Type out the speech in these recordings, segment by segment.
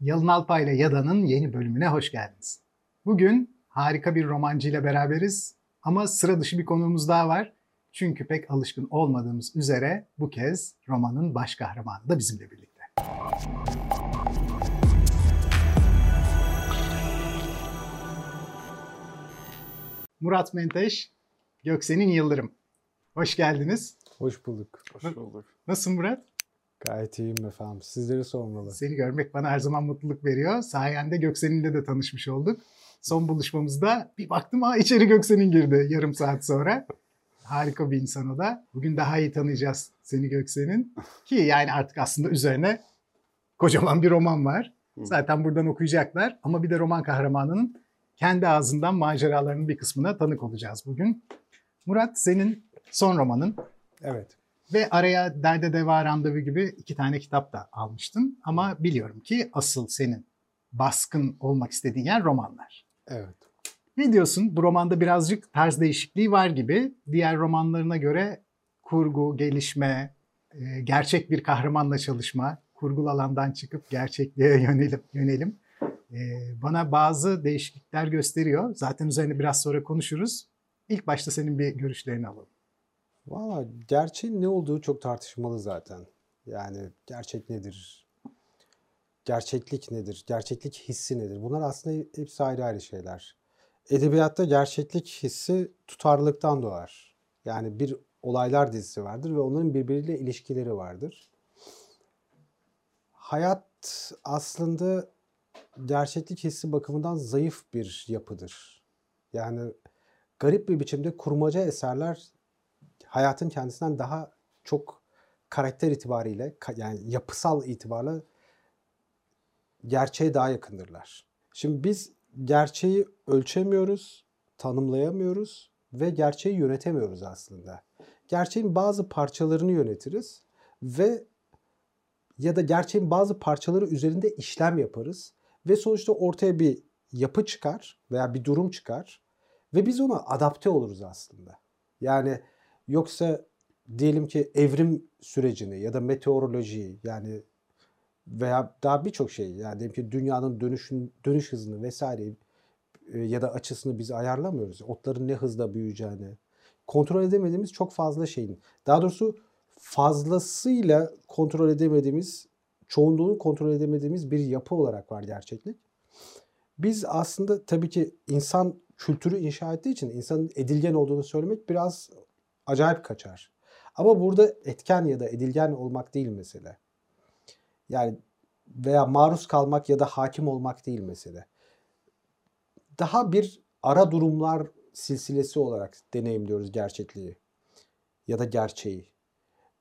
Yalın Alpay ile Yada'nın yeni bölümüne hoş geldiniz. Bugün harika bir romancı ile beraberiz ama sıra dışı bir konuğumuz daha var. Çünkü pek alışkın olmadığımız üzere bu kez romanın baş kahramanı da bizimle birlikte. Murat Menteş, Göksen'in Yıldırım. Hoş geldiniz. Hoş bulduk. Hoş bulduk. Nasılsın Murat? Gayet iyiyim efendim. Sizleri sormalı. Seni görmek bana her zaman mutluluk veriyor. Sayende Göksen'inle de tanışmış olduk. Son buluşmamızda bir baktım ha içeri Göksen'in girdi yarım saat sonra. Harika bir insan o da. Bugün daha iyi tanıyacağız seni Göksen'in. Ki yani artık aslında üzerine kocaman bir roman var. Zaten buradan okuyacaklar. Ama bir de roman kahramanının kendi ağzından maceralarının bir kısmına tanık olacağız bugün. Murat senin son romanın Evet. Ve araya Derde Deva Randevu gibi iki tane kitap da almıştın. Ama biliyorum ki asıl senin baskın olmak istediğin yer romanlar. Evet. Ne diyorsun? Bu romanda birazcık tarz değişikliği var gibi. Diğer romanlarına göre kurgu, gelişme, e, gerçek bir kahramanla çalışma, kurgul alandan çıkıp gerçekliğe yönelim. yönelim. E, Bana bazı değişiklikler gösteriyor. Zaten üzerine biraz sonra konuşuruz. İlk başta senin bir görüşlerini alalım. Valla gerçeğin ne olduğu çok tartışmalı zaten. Yani gerçek nedir? Gerçeklik nedir? Gerçeklik hissi nedir? Bunlar aslında hepsi ayrı ayrı şeyler. Edebiyatta gerçeklik hissi tutarlılıktan doğar. Yani bir olaylar dizisi vardır ve onların birbiriyle ilişkileri vardır. Hayat aslında gerçeklik hissi bakımından zayıf bir yapıdır. Yani garip bir biçimde kurmaca eserler hayatın kendisinden daha çok karakter itibariyle yani yapısal itibarla gerçeğe daha yakındırlar. Şimdi biz gerçeği ölçemiyoruz, tanımlayamıyoruz ve gerçeği yönetemiyoruz aslında. Gerçeğin bazı parçalarını yönetiriz ve ya da gerçeğin bazı parçaları üzerinde işlem yaparız ve sonuçta ortaya bir yapı çıkar veya bir durum çıkar ve biz ona adapte oluruz aslında. Yani yoksa diyelim ki evrim sürecini ya da meteorolojiyi yani veya daha birçok şey yani diyelim ki dünyanın dönüşün dönüş hızını vesaire e, ya da açısını biz ayarlamıyoruz. Otların ne hızla büyüyeceğini kontrol edemediğimiz çok fazla şeyin. Daha doğrusu fazlasıyla kontrol edemediğimiz, çoğunluğunu kontrol edemediğimiz bir yapı olarak var gerçeklik. Biz aslında tabii ki insan kültürü inşa ettiği için insanın edilgen olduğunu söylemek biraz acayip kaçar. Ama burada etken ya da edilgen olmak değil mesele. Yani veya maruz kalmak ya da hakim olmak değil mesele. Daha bir ara durumlar silsilesi olarak deneyimliyoruz gerçekliği ya da gerçeği.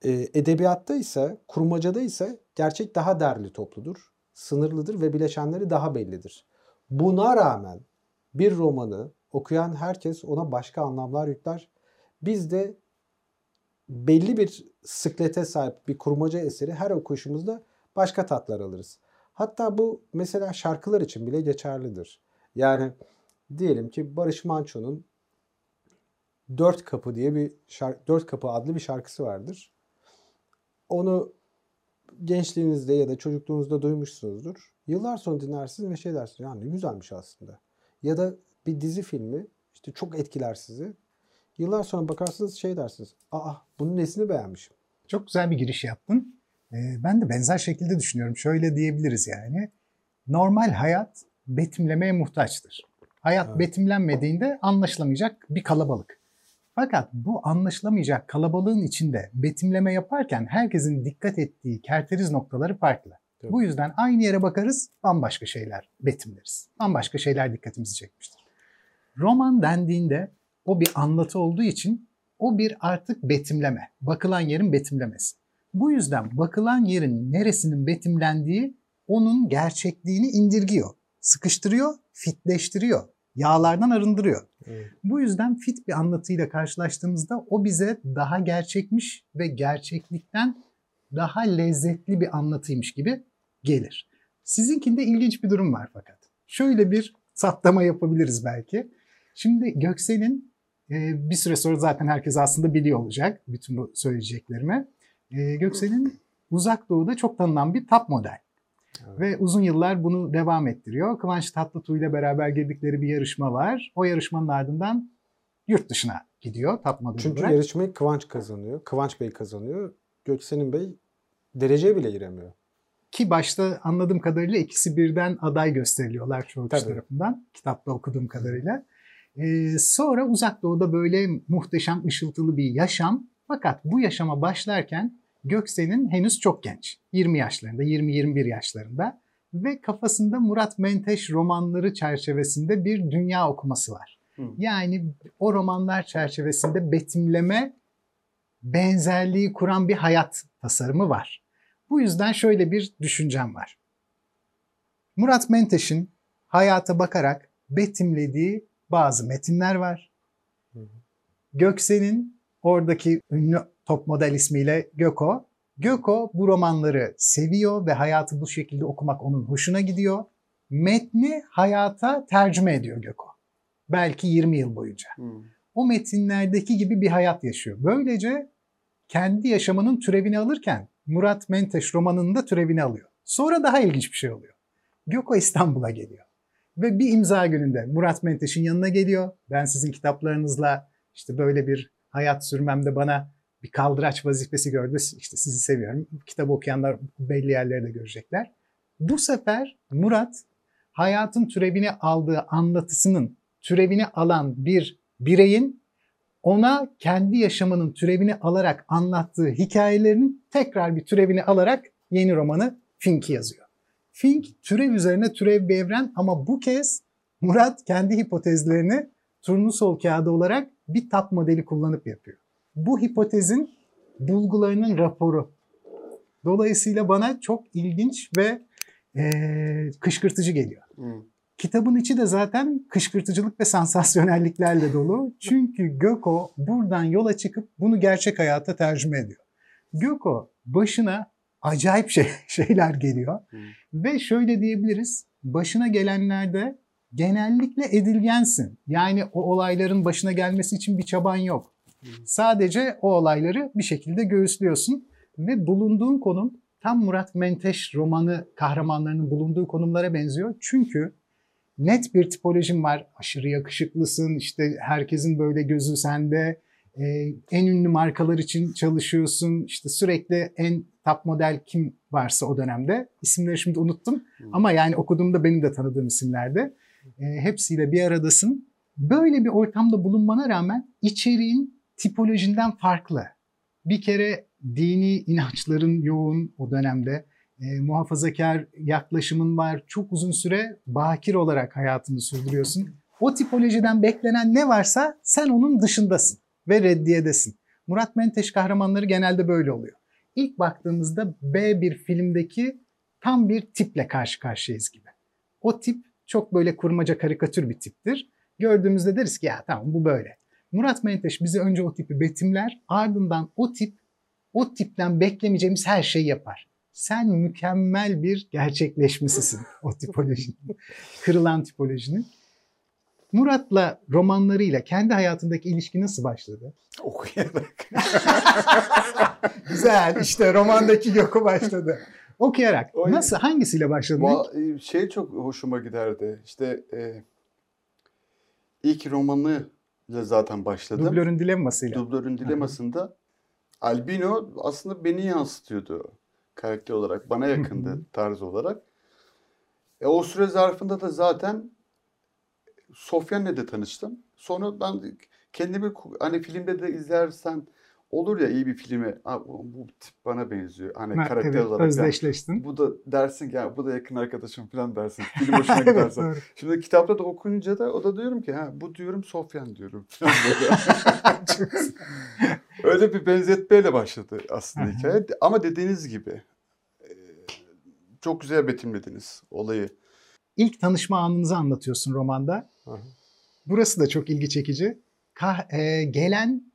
Ee, edebiyatta ise, kurmacada ise gerçek daha derli topludur, sınırlıdır ve bileşenleri daha bellidir. Buna rağmen bir romanı okuyan herkes ona başka anlamlar yükler. Biz de belli bir sıklete sahip bir kurmaca eseri her okuyuşumuzda başka tatlar alırız. Hatta bu mesela şarkılar için bile geçerlidir. Yani diyelim ki Barış Manço'nun Dört Kapı diye bir şarkı, Dört Kapı adlı bir şarkısı vardır. Onu gençliğinizde ya da çocukluğunuzda duymuşsunuzdur. Yıllar sonra dinlersiniz ve şey dersiniz. Ya ne güzelmiş aslında. Ya da bir dizi filmi işte çok etkiler sizi. Yıllar sonra bakarsınız şey dersiniz. Aa bunun nesini beğenmişim. Çok güzel bir giriş yaptın. Ee, Ben de benzer şekilde düşünüyorum. Şöyle diyebiliriz yani. Normal hayat betimlemeye muhtaçtır. Hayat Evet. betimlenmediğinde anlaşılamayacak bir kalabalık. Fakat bu anlaşılamayacak kalabalığın içinde betimleme yaparken herkesin dikkat ettiği kerteriz noktaları farklı. Tabii. Bu yüzden aynı yere bakarız, bambaşka şeyler betimleriz. Bambaşka şeyler dikkatimizi çekmiştir. Roman dendiğinde o bir anlatı olduğu için o bir artık betimleme. Bakılan yerin betimlemesi. Bu yüzden bakılan yerin neresinin betimlendiği onun gerçekliğini indirgiyor, sıkıştırıyor, fitleştiriyor, yağlardan arındırıyor. Evet. Bu yüzden fit bir anlatıyla karşılaştığımızda o bize daha gerçekmiş ve gerçeklikten daha lezzetli bir anlatıymış gibi gelir. Sizinkinde ilginç bir durum var fakat. Şöyle bir saptama yapabiliriz belki. Şimdi Göksel'in bir süre sonra zaten herkes aslında biliyor olacak bütün bu söyleyeceklerimi. E, Göksel'in uzak doğuda çok tanınan bir tap model. Evet. Ve uzun yıllar bunu devam ettiriyor. Kıvanç Tatlıtuğ ile beraber girdikleri bir yarışma var. O yarışmanın ardından yurt dışına gidiyor top model Çünkü olarak. yarışmayı Kıvanç kazanıyor. Kıvanç Bey kazanıyor. Göksel'in Bey dereceye bile giremiyor. Ki başta anladığım kadarıyla ikisi birden aday gösteriliyorlar çoğu tarafından. Kitapta okuduğum kadarıyla. Ee, sonra uzak doğuda böyle muhteşem ışıltılı bir yaşam. Fakat bu yaşama başlarken Göksel'in henüz çok genç. 20 yaşlarında, 20-21 yaşlarında. Ve kafasında Murat Menteş romanları çerçevesinde bir dünya okuması var. Hı. Yani o romanlar çerçevesinde betimleme benzerliği kuran bir hayat tasarımı var. Bu yüzden şöyle bir düşüncem var. Murat Menteş'in hayata bakarak betimlediği bazı metinler var. Göksel'in oradaki ünlü top model ismiyle Göko. Göko bu romanları seviyor ve hayatı bu şekilde okumak onun hoşuna gidiyor. Metni hayata tercüme ediyor Göko. Belki 20 yıl boyunca Hı. o metinlerdeki gibi bir hayat yaşıyor. Böylece kendi yaşamının türevini alırken Murat Menteş romanının da türevini alıyor. Sonra daha ilginç bir şey oluyor. Göko İstanbul'a geliyor. Ve bir imza gününde Murat Menteş'in yanına geliyor. Ben sizin kitaplarınızla işte böyle bir hayat sürmemde bana bir kaldıraç vazifesi gördü. İşte sizi seviyorum. Kitabı okuyanlar belli yerlere de görecekler. Bu sefer Murat hayatın türevini aldığı anlatısının türevini alan bir bireyin ona kendi yaşamının türevini alarak anlattığı hikayelerinin tekrar bir türevini alarak yeni romanı Fink'i yazıyor. Fink türev üzerine türev bir evren ama bu kez Murat kendi hipotezlerini turnusol kağıdı olarak bir tap modeli kullanıp yapıyor. Bu hipotezin bulgularının raporu. Dolayısıyla bana çok ilginç ve eee, kışkırtıcı geliyor. Hı. Kitabın içi de zaten kışkırtıcılık ve sansasyonelliklerle dolu. Çünkü Göko buradan yola çıkıp bunu gerçek hayata tercüme ediyor. Göko başına acayip şey, şeyler geliyor. Hı. Ve şöyle diyebiliriz. Başına gelenlerde genellikle edilgensin. Yani o olayların başına gelmesi için bir çaban yok. Sadece o olayları bir şekilde göğüslüyorsun. Ve bulunduğun konum tam Murat Menteş romanı kahramanlarının bulunduğu konumlara benziyor. Çünkü net bir tipolojin var. Aşırı yakışıklısın, işte herkesin böyle gözü sende. Ee, en ünlü markalar için çalışıyorsun. İşte sürekli en top model kim varsa o dönemde. İsimleri şimdi unuttum. Ama yani okuduğumda benim de tanıdığım isimlerdi. Ee, hepsiyle bir aradasın. Böyle bir ortamda bulunmana rağmen içeriğin tipolojinden farklı. Bir kere dini inançların yoğun o dönemde. E, muhafazakar yaklaşımın var. Çok uzun süre bakir olarak hayatını sürdürüyorsun. O tipolojiden beklenen ne varsa sen onun dışındasın ve reddiyedesin. Murat Menteş kahramanları genelde böyle oluyor. İlk baktığımızda B bir filmdeki tam bir tiple karşı karşıyayız gibi. O tip çok böyle kurmaca karikatür bir tiptir. Gördüğümüzde deriz ki ya tamam bu böyle. Murat Menteş bize önce o tipi betimler ardından o tip o tipten beklemeyeceğimiz her şeyi yapar. Sen mükemmel bir gerçekleşmesisin o tipolojinin. Kırılan tipolojinin. Murat'la romanlarıyla kendi hayatındaki ilişki nasıl başladı? Okuyarak. Güzel işte romandaki yoku başladı. Okuyarak. Oy. Nasıl hangisiyle başladı? Va- şey çok hoşuma giderdi. İşte e, ilk romanı ile zaten başladım. Dublörün dilemmasıyla. Dublörün dilemasında Albino aslında beni yansıtıyordu karakter olarak. Bana yakındı tarz olarak. E, o süre zarfında da zaten Sofyan'la da tanıştım. Sonra ben kendimi hani filmde de izlersen olur ya iyi bir filmi. "Aa, bu tip bana benziyor. Hani Ha, karakter evet, olarak. Yani özdeşleştin. bu da dersin ki ya bu da yakın arkadaşım falan dersin. Film hoşuna Evet, giderse. doğru. Şimdi kitapta da okuyunca da o da diyorum ki ha bu diyorum Sofyan diyorum. Öyle bir benzetmeyle başladı aslında hikaye. Ama dediğiniz gibi çok güzel betimlediniz olayı. İlk tanışma anınızı anlatıyorsun romanda. Hı hı. Burası da çok ilgi çekici. Kah- e, gelen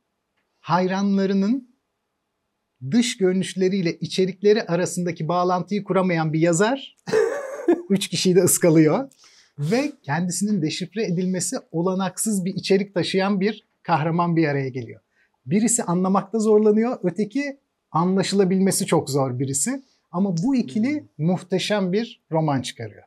hayranlarının dış görünüşleriyle içerikleri arasındaki bağlantıyı kuramayan bir yazar üç kişiyi de ıskalıyor ve kendisinin deşifre edilmesi olanaksız bir içerik taşıyan bir kahraman bir araya geliyor. Birisi anlamakta zorlanıyor, öteki anlaşılabilmesi çok zor birisi. Ama bu ikili muhteşem bir roman çıkarıyor.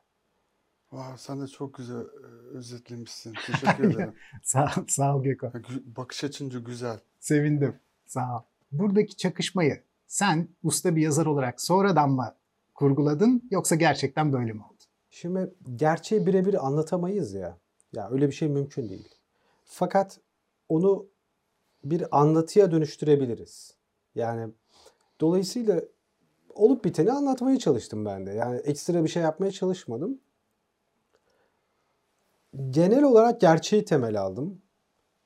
Vay, sen de çok güzel e, özetlemişsin. Teşekkür ederim. Sağ, sağ ol gü- Bakış açınca güzel. Sevindim. Sağ ol. Buradaki çakışmayı sen usta bir yazar olarak sonradan mı kurguladın yoksa gerçekten böyle mi oldu? Şimdi gerçeği birebir anlatamayız ya. Ya öyle bir şey mümkün değil. Fakat onu bir anlatıya dönüştürebiliriz. Yani dolayısıyla olup biteni anlatmaya çalıştım ben de. Yani ekstra bir şey yapmaya çalışmadım. Genel olarak gerçeği temel aldım.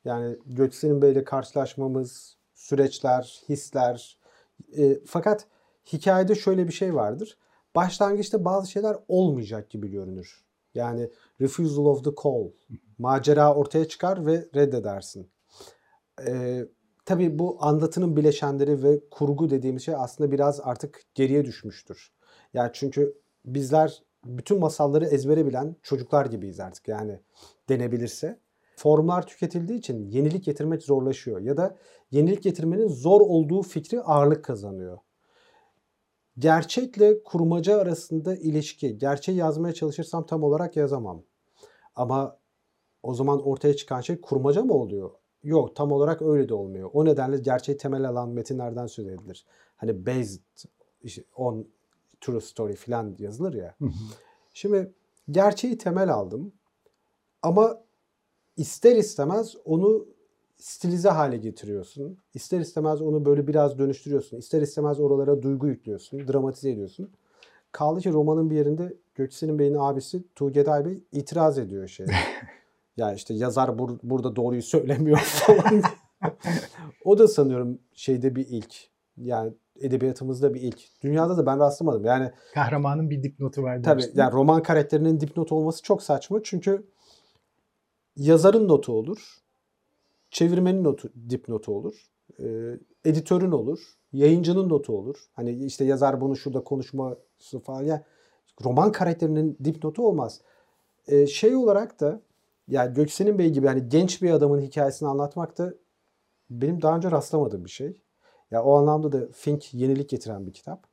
Yani Göksel'in Bey'le karşılaşmamız, süreçler, hisler. E, fakat hikayede şöyle bir şey vardır. Başlangıçta bazı şeyler olmayacak gibi görünür. Yani refusal of the call. Macera ortaya çıkar ve reddedersin. Ee, tabii bu anlatının bileşenleri ve kurgu dediğimiz şey aslında biraz artık geriye düşmüştür. Yani çünkü bizler bütün masalları ezbere bilen çocuklar gibiyiz artık yani denebilirse. Formlar tüketildiği için yenilik getirmek zorlaşıyor ya da yenilik getirmenin zor olduğu fikri ağırlık kazanıyor gerçekle kurmaca arasında ilişki. Gerçeği yazmaya çalışırsam tam olarak yazamam. Ama o zaman ortaya çıkan şey kurmaca mı oluyor? Yok tam olarak öyle de olmuyor. O nedenle gerçeği temel alan metinlerden söz edilir. Hani based on true story falan yazılır ya. Şimdi gerçeği temel aldım. Ama ister istemez onu stilize hale getiriyorsun. İster istemez onu böyle biraz dönüştürüyorsun. İster istemez oralara duygu yüklüyorsun. Dramatize ediyorsun. Kaldı ki romanın bir yerinde Göksel'in Bey'in abisi Tuğgeday Bey itiraz ediyor şey. ya işte yazar bur- burada doğruyu söylemiyor falan. o da sanıyorum şeyde bir ilk. Yani edebiyatımızda bir ilk. Dünyada da ben rastlamadım. Yani Kahramanın bir dipnotu var Tabii demiştin. yani roman karakterinin dipnot olması çok saçma. Çünkü yazarın notu olur. Çevirmenin notu, dipnotu olur. e, editörün olur. Yayıncının notu olur. Hani işte yazar bunu şurada konuşması falan. Yani roman karakterinin dipnotu olmaz. E, şey olarak da yani Göksel'in Bey gibi hani genç bir adamın hikayesini anlatmak da benim daha önce rastlamadığım bir şey. Ya o anlamda da Fink yenilik getiren bir kitap.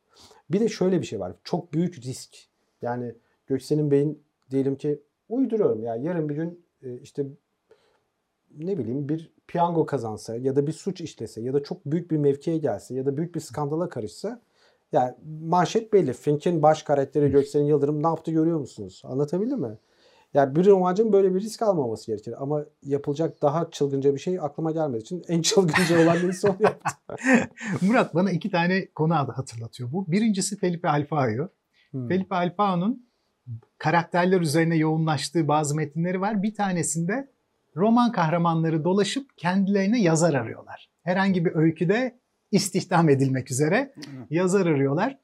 Bir de şöyle bir şey var. Çok büyük risk. Yani Göksel'in Bey'in diyelim ki uyduruyorum ya yarın bir gün e, işte ne bileyim bir piyango kazansa ya da bir suç işlese ya da çok büyük bir mevkiye gelse ya da büyük bir skandala karışsa yani manşet belli. Fink'in baş karakteri Göksel'in Yıldırım ne yaptı görüyor musunuz? Anlatabildim mi? Yani bir romancının böyle bir risk almaması gerekir. Ama yapılacak daha çılgınca bir şey aklıma gelmediği için en çılgınca olan birisi onu yaptı. Murat bana iki tane konu adı hatırlatıyor bu. Birincisi Felipe Alfao'yu. Hmm. Felipe Alfao'nun karakterler üzerine yoğunlaştığı bazı metinleri var. Bir tanesinde roman kahramanları dolaşıp kendilerine yazar arıyorlar. Herhangi bir öyküde istihdam edilmek üzere yazar arıyorlar.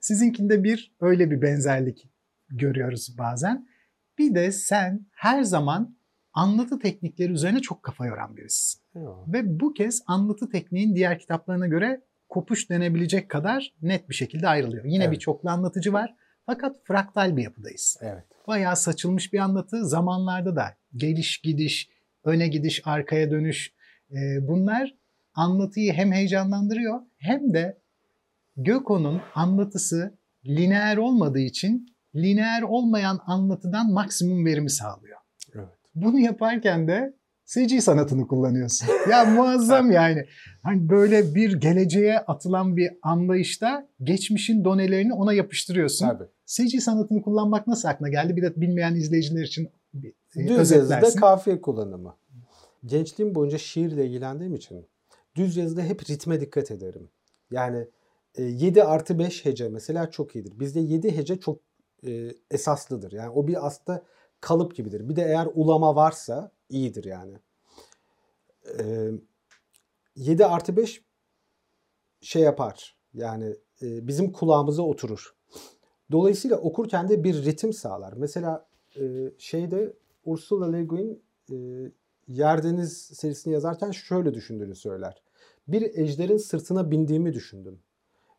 Sizinkinde bir öyle bir benzerlik görüyoruz bazen. Bir de sen her zaman anlatı teknikleri üzerine çok kafa yoran. Eyvallah. Ve bu kez anlatı tekniğin diğer kitaplarına göre kopuş denebilecek kadar net bir şekilde ayrılıyor. Yine Evet. bir çoklu anlatıcı var fakat fraktal bir yapıdayız. Evet. Bayağı saçılmış bir anlatı. Zamanlarda da geliş gidiş, öne gidiş, arkaya dönüş e, bunlar anlatıyı hem heyecanlandırıyor hem de Göko'nun anlatısı lineer olmadığı için lineer olmayan anlatıdan maksimum verimi sağlıyor. Evet. Bunu yaparken de CG sanatını kullanıyorsun. Ya muazzam yani. Hani böyle bir geleceğe atılan bir anlayışta geçmişin donelerini ona yapıştırıyorsun. Tabii. CG sanatını kullanmak nasıl aklına geldi? Bir de bilmeyen izleyiciler için bir e, Düz yazıda özetlersin. kafiye kullanımı. Gençliğim boyunca şiirle ilgilendiğim için düz yazıda hep ritme dikkat ederim. Yani e, 7 artı 5 hece mesela çok iyidir. Bizde 7 hece çok e, esaslıdır. Yani o bir aslında kalıp gibidir. Bir de eğer ulama varsa iyidir yani. E, 7 artı 5 şey yapar. Yani e, bizim kulağımıza oturur. Dolayısıyla okurken de bir ritim sağlar. Mesela e, şeyde Ursula Le Guin e, Yer Deniz serisini yazarken şöyle düşündüğünü söyler. Bir ejderin sırtına bindiğimi düşündüm.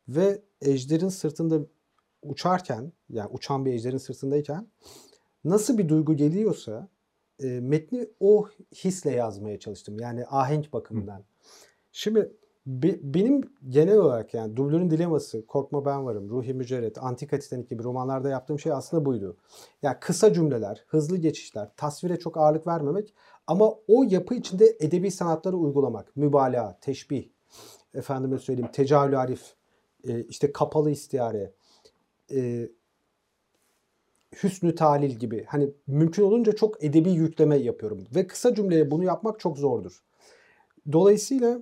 Ve ejderin sırtında uçarken, yani uçan bir ejderin sırtındayken nasıl bir duygu geliyorsa e, metni o hisle yazmaya çalıştım. Yani ahenk bakımından. Şimdi Be- benim genel olarak yani Dublörün Dileması, Korkma Ben Varım, Ruhi Mücerret, Antika Titanik gibi romanlarda yaptığım şey aslında buydu. Yani kısa cümleler, hızlı geçişler, tasvire çok ağırlık vermemek ama o yapı içinde edebi sanatları uygulamak. Mübalağa, teşbih, efendime söyleyeyim tecavül arif, e, işte kapalı istiyare, e, hüsnü talil gibi hani mümkün olunca çok edebi yükleme yapıyorum ve kısa cümleye bunu yapmak çok zordur. Dolayısıyla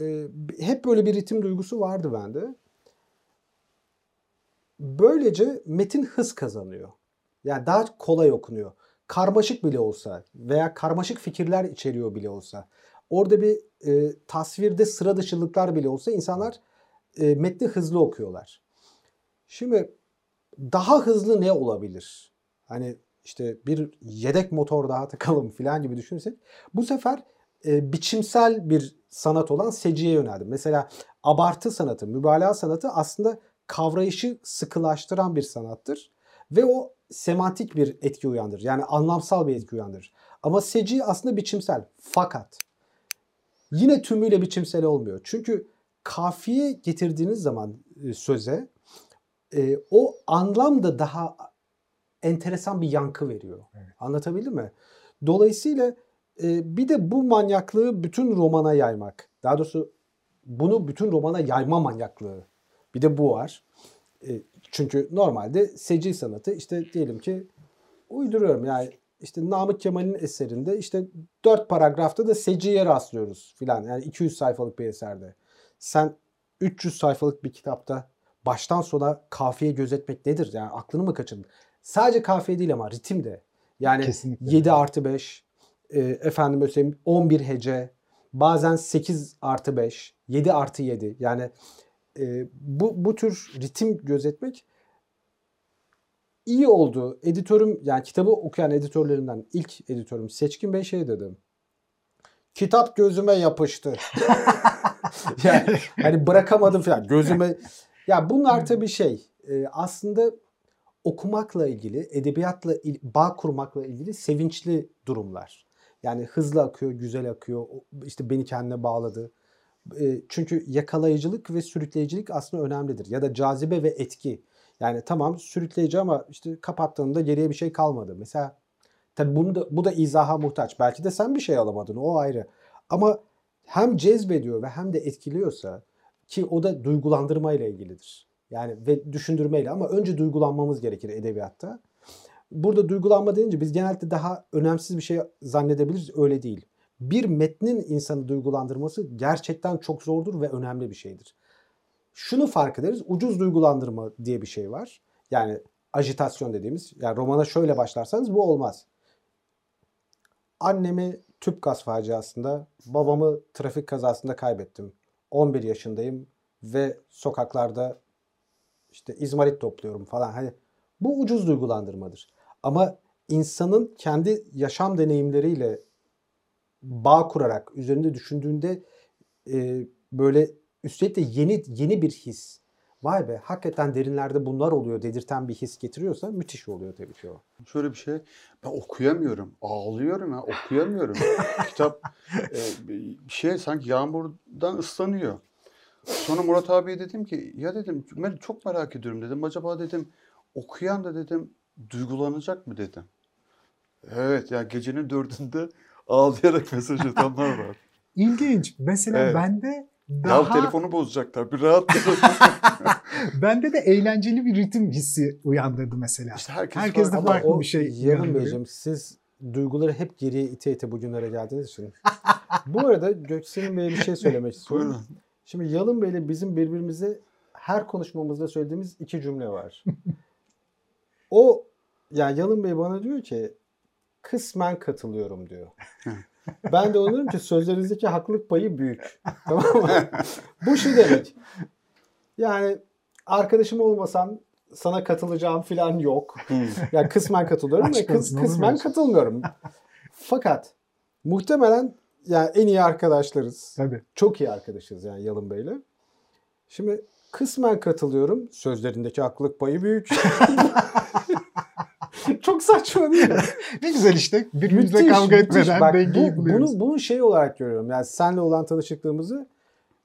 e, hep böyle bir ritim duygusu vardı bende. Böylece metin hız kazanıyor. Yani daha kolay okunuyor. Karmaşık bile olsa veya karmaşık fikirler içeriyor bile olsa. Orada bir e, tasvirde sıra dışılıklar bile olsa insanlar e, metni hızlı okuyorlar. Şimdi daha hızlı ne olabilir? Hani işte bir yedek motor daha takalım falan gibi düşünürsek bu sefer e, biçimsel bir sanat olan seciye yöneldim. Mesela abartı sanatı, mübalağa sanatı aslında kavrayışı sıkılaştıran bir sanattır. Ve o semantik bir etki uyandırır. Yani anlamsal bir etki uyandırır. Ama seci aslında biçimsel. Fakat yine tümüyle biçimsel olmuyor. Çünkü kafiye getirdiğiniz zaman e, söze e, o anlam da daha enteresan bir yankı veriyor. Evet. Anlatabildim mi? Dolayısıyla e, bir de bu manyaklığı bütün romana yaymak. Daha doğrusu bunu bütün romana yayma manyaklığı. Bir de bu var. E, çünkü normalde seci sanatı işte diyelim ki uyduruyorum yani işte Namık Kemal'in eserinde işte dört paragrafta da seciye rastlıyoruz filan. Yani 200 sayfalık bir eserde. Sen 300 sayfalık bir kitapta baştan sona kafiye gözetmek nedir? Yani aklını mı kaçırdın? Sadece kafiye değil ama ritim de. Yani Kesinlikle. 7 artı 5, e, efendim söyleyeyim 11 hece, bazen 8 artı 5, 7 artı 7. Yani e, bu, bu tür ritim gözetmek iyi oldu. Editörüm yani kitabı okuyan editörlerimden ilk editörüm Seçkin Bey şey dedim. Kitap gözüme yapıştı. yani hani bırakamadım falan gözüme. Ya bunlar tabii şey e, aslında okumakla ilgili, edebiyatla il- bağ kurmakla ilgili sevinçli durumlar. Yani hızlı akıyor, güzel akıyor. işte beni kendine bağladı. E, çünkü yakalayıcılık ve sürükleyicilik aslında önemlidir. Ya da cazibe ve etki. Yani tamam sürükleyici ama işte kapattığında geriye bir şey kalmadı. Mesela tabii bunu da, bu da izaha muhtaç. Belki de sen bir şey alamadın o ayrı. Ama hem cezbediyor ve hem de etkiliyorsa ki o da duygulandırmayla ilgilidir. Yani ve düşündürmeyle ama önce duygulanmamız gerekir edebiyatta. Burada duygulanma deyince biz genelde daha önemsiz bir şey zannedebiliriz. Öyle değil. Bir metnin insanı duygulandırması gerçekten çok zordur ve önemli bir şeydir. Şunu fark ederiz. Ucuz duygulandırma diye bir şey var. Yani ajitasyon dediğimiz. Yani romana şöyle başlarsanız bu olmaz. Annemi tüp gaz faciasında, babamı trafik kazasında kaybettim. 11 yaşındayım ve sokaklarda işte izmarit topluyorum falan. Hani bu ucuz duygulandırmadır. Ama insanın kendi yaşam deneyimleriyle bağ kurarak üzerinde düşündüğünde e, böyle üstelik de yeni yeni bir his. Vay be hakikaten derinlerde bunlar oluyor dedirten bir his getiriyorsa müthiş oluyor tabii ki o. Şöyle bir şey. Ben okuyamıyorum. Ağlıyorum ya. Okuyamıyorum. Kitap e, bir şey sanki yağmurdan ıslanıyor. Sonra Murat abiye dedim ki ya dedim "mer- çok merak ediyorum dedim. Acaba dedim okuyan da dedim duygulanacak mı dedim. Evet ya gecenin dördünde ağlayarak mesaj atanlar var. İlginç. Mesela Evet. bende Ya daha telefonu bozacaklar. Bir rahat bende de eğlenceli bir ritim hissi uyandırdı mesela. İşte herkes Herkes de farklı. o bir şey Yalın uyandırıyor. Beyciğim siz duyguları hep geriye ite ite bugünlere geldiğiniz için. Bu arada Göksel'in Bey'e bir şey söylemek istiyorum. Buyurun. Şimdi Yalın Bey'le bizim birbirimize her konuşmamızda söylediğimiz iki cümle var. o yani Yalın Bey bana diyor ki kısmen katılıyorum diyor. Ben de ona diyorum ki sözlerinizdeki haklılık payı büyük. Tamam mı? Bu şu demek. Yani arkadaşım olmasan sana katılacağım falan yok. Yani kısmen katılıyorum ve kıs- kısmen katılmıyorum. Fakat muhtemelen yani en iyi arkadaşlarız. Tabii. Çok iyi arkadaşız yani Yalın Bey'le. Şimdi kısmen katılıyorum. Sözlerindeki haklılık payı büyük. Çok saçma değil mi? Ne güzel işte. Birbirimizle Müthiş, kavga müthiş. etmeden Bak, dengeyi bu, buluyoruz. bunu, bunu şey olarak görüyorum. Yani senle olan tanışıklığımızı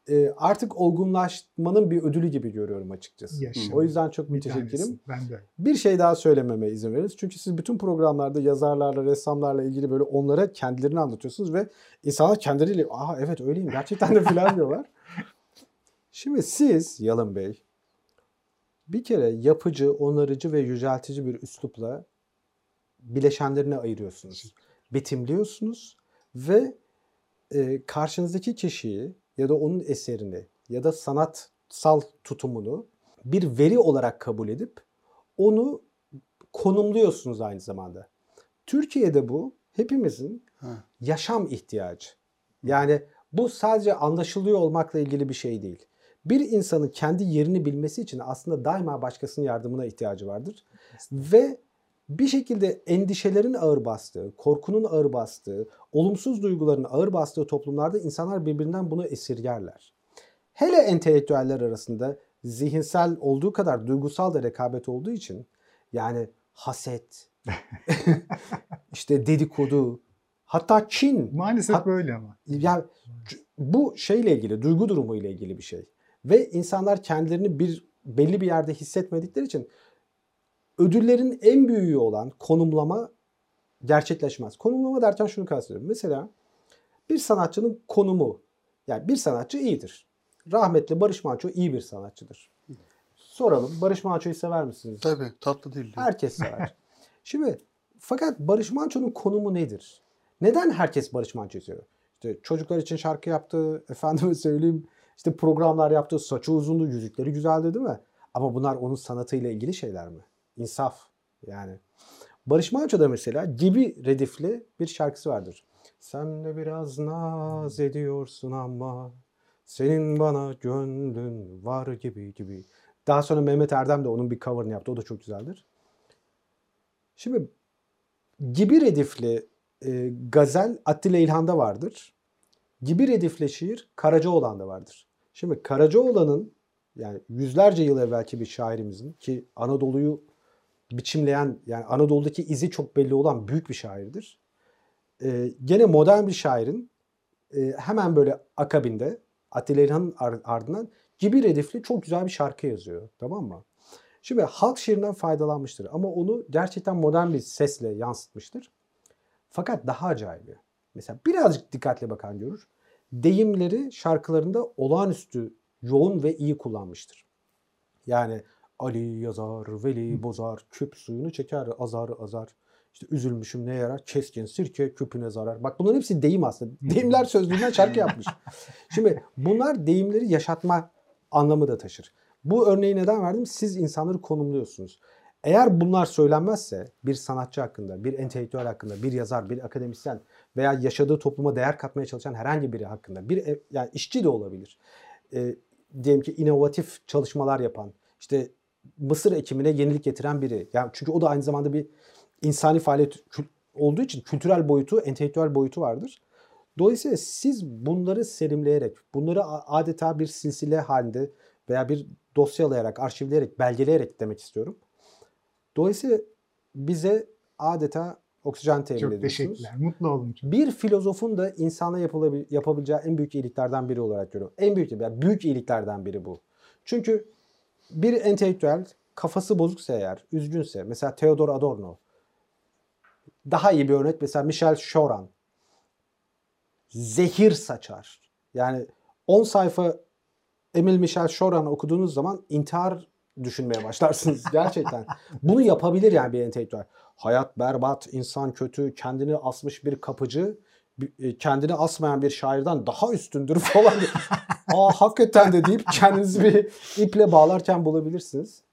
e, artık olgunlaşmanın bir ödülü gibi görüyorum açıkçası. Yaşa. O yüzden çok müteşekkirim. Ben de. Bir şey daha söylememe izin veriniz. Çünkü siz bütün programlarda yazarlarla, ressamlarla ilgili böyle onlara kendilerini anlatıyorsunuz ve insanlar kendileriyle aa evet öyleyim gerçekten de filan diyorlar. Şimdi siz Yalın Bey bir kere yapıcı, onarıcı ve yüceltici bir üslupla bileşenlerine ayırıyorsunuz. Betimliyorsunuz ve e, karşınızdaki kişiyi ya da onun eserini ya da sanatsal tutumunu bir veri olarak kabul edip onu konumluyorsunuz aynı zamanda. Türkiye'de bu hepimizin Ha. yaşam ihtiyacı. Yani bu sadece anlaşılıyor olmakla ilgili bir şey değil. Bir insanın kendi yerini bilmesi için aslında daima başkasının yardımına ihtiyacı vardır. Ve bir şekilde endişelerin ağır bastığı, korkunun ağır bastığı, olumsuz duyguların ağır bastığı toplumlarda insanlar birbirinden bunu esirgerler. Hele entelektüeller arasında zihinsel olduğu kadar duygusal da rekabet olduğu için yani haset, işte dedikodu, hatta kin Maalesef Hat- böyle ama. yani bu şeyle ilgili, duygu durumu ile ilgili bir şey. Ve insanlar kendilerini bir belli bir yerde hissetmedikleri için ödüllerin en büyüğü olan konumlama gerçekleşmez. Konumlama derken şunu kastediyorum. Mesela bir sanatçının konumu. Yani bir sanatçı iyidir. Rahmetli Barış Manço iyi bir sanatçıdır. Soralım. Barış Manço'yu sever misiniz? Tabii tatlı dilli. Herkes sever. Şimdi fakat Barış Manço'nun konumu nedir? Neden herkes Barış Manço'yu seviyor? İşte çocuklar için şarkı yaptı, efendime söyleyeyim işte programlar yaptı, saçı uzundu, yüzükleri güzeldi değil mi? Ama bunlar onun sanatıyla ilgili şeyler mi? İnsaf yani. Barış Manço'da mesela gibi redifli bir şarkısı vardır. Sen de biraz naz ediyorsun ama senin bana gönlün var gibi gibi. Daha sonra Mehmet Erdem de onun bir cover'ını yaptı. O da çok güzeldir. Şimdi gibi redifli e, gazel Attila İlhan'da vardır. Gibi redifli şiir Karacaoğlan'da vardır. Şimdi Karacaoğlan'ın yani yüzlerce yıl evvelki bir şairimizin ki Anadolu'yu biçimleyen yani Anadolu'daki izi çok belli olan büyük bir şairdir. E, gene modern bir şairin e, hemen böyle akabinde Attila İlhan'ın ar- ardından gibi redifli çok güzel bir şarkı yazıyor. Tamam mı? Şimdi halk şiirinden faydalanmıştır ama onu gerçekten modern bir sesle yansıtmıştır. Fakat daha acayibi. Mesela birazcık dikkatle bakan görür. Deyimleri şarkılarında olağanüstü yoğun ve iyi kullanmıştır. Yani Ali yazar, Veli bozar, küp suyunu çeker, azar azar. İşte üzülmüşüm ne yarar, keskin sirke küpüne zarar. Bak bunların hepsi deyim aslında. Deyimler sözlüğünden şarkı yapmış. Şimdi bunlar deyimleri yaşatma anlamı da taşır. Bu örneği neden verdim? Siz insanları konumluyorsunuz. Eğer bunlar söylenmezse bir sanatçı hakkında, bir entelektüel hakkında, bir yazar, bir akademisyen veya yaşadığı topluma değer katmaya çalışan herhangi biri hakkında, bir e- yani işçi de olabilir. E, diyelim ki inovatif çalışmalar yapan, işte mısır ekimine yenilik getiren biri. Yani çünkü o da aynı zamanda bir insani faaliyet olduğu için kültürel boyutu, entelektüel boyutu vardır. Dolayısıyla siz bunları serimleyerek, bunları adeta bir silsile halinde veya bir dosyalayarak, arşivleyerek, belgeleyerek demek istiyorum. Dolayısıyla bize adeta oksijen temin Çok ediyorsunuz. teşekkürler. Mutlu oldum. Çok. Bir filozofun da insana yapılabil- yapabileceği en büyük iyiliklerden biri olarak görüyorum. En büyük, yani büyük iyiliklerden biri bu. Çünkü bir entelektüel kafası bozuksa eğer, üzgünse, mesela Theodor Adorno, daha iyi bir örnek mesela Michel Choran, zehir saçar. Yani 10 sayfa Emil Michel Choran'ı okuduğunuz zaman intihar düşünmeye başlarsınız gerçekten. Bunu yapabilir yani bir entelektüel. Hayat berbat, insan kötü, kendini asmış bir kapıcı bir- kendini asmayan bir şairden daha üstündür falan. Aa hakikaten de deyip kendinizi bir iple bağlarken bulabilirsiniz.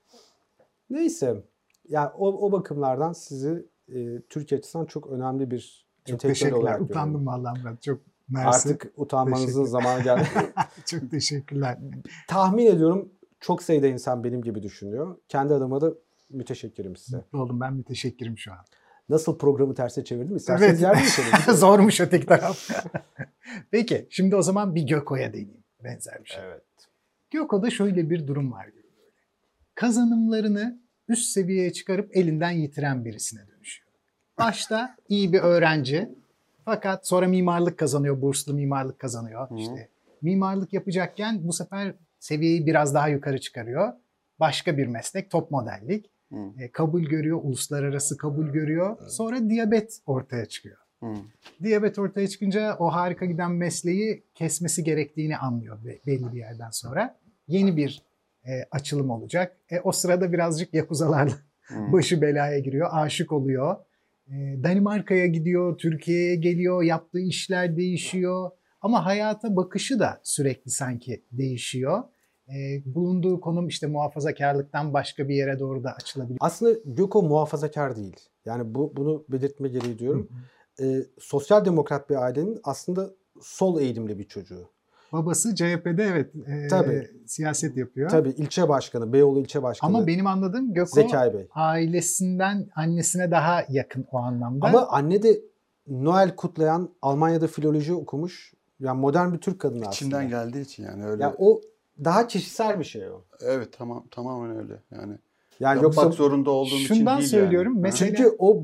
Neyse. Ya o, o bakımlardan sizi e, Türkiye açısından çok önemli bir Çok entelektüel olarak teşekkürler. görüyorum. Utandım vallahi ben. Çok mersi. Artık utanmanızın zamanı geldi. Çok teşekkürler. Tahmin ediyorum çok sayıda insan benim gibi düşünüyor. Kendi adıma da müteşekkirim size. Mutlu oldum. Ben müteşekkirim şu an. Nasıl programı terse çevirdim? İsterseniz Evet. yer. Zormuş öteki taraf. Peki şimdi o zaman bir Göko'ya değineyim. Benzer bir şey. evet. Göko'da şöyle bir durum var. Kazanımlarını üst seviyeye çıkarıp elinden yitiren birisine dönüşüyor. Başta iyi bir öğrenci fakat sonra mimarlık kazanıyor, burslu mimarlık kazanıyor. Hı. İşte mimarlık yapacakken bu sefer seviyeyi biraz daha yukarı çıkarıyor. Başka bir meslek top modellik. E, kabul görüyor, uluslararası kabul görüyor. Sonra diyabet ortaya çıkıyor. Hı. Diyabet ortaya çıkınca o harika giden mesleği kesmesi gerektiğini anlıyor be- belli bir yerden sonra. Yeni bir e, açılım olacak. E, o sırada birazcık yakuzalarla Hı. başı belaya giriyor, aşık oluyor. E, Danimarka'ya gidiyor, Türkiye'ye geliyor, yaptığı işler değişiyor. Ama hayata bakışı da sürekli sanki değişiyor. E, bulunduğu konum işte muhafazakarlıktan başka bir yere doğru da açılabiliyor. Aslında Göko muhafazakar değil. Yani bu bunu belirtme gereği diyorum. Ee, sosyal demokrat bir ailenin aslında sol eğilimli bir çocuğu. Babası CHP'de evet e, Tabii. siyaset yapıyor. Tabii ilçe başkanı, Beyoğlu ilçe başkanı Ama benim anladığım Göko Zekai Bey. ailesinden annesine daha yakın o anlamda. Ama anne de Noel kutlayan Almanya'da filoloji okumuş. Yani modern bir Türk kadını aslında. İçinden geldiği için yani öyle. Ya o daha kişisel bir şey o. Evet tamam tamamen öyle yani. Yani Yapmak yoksa zorunda olduğum için Şundan değil söylüyorum, yani. mesela- çünkü o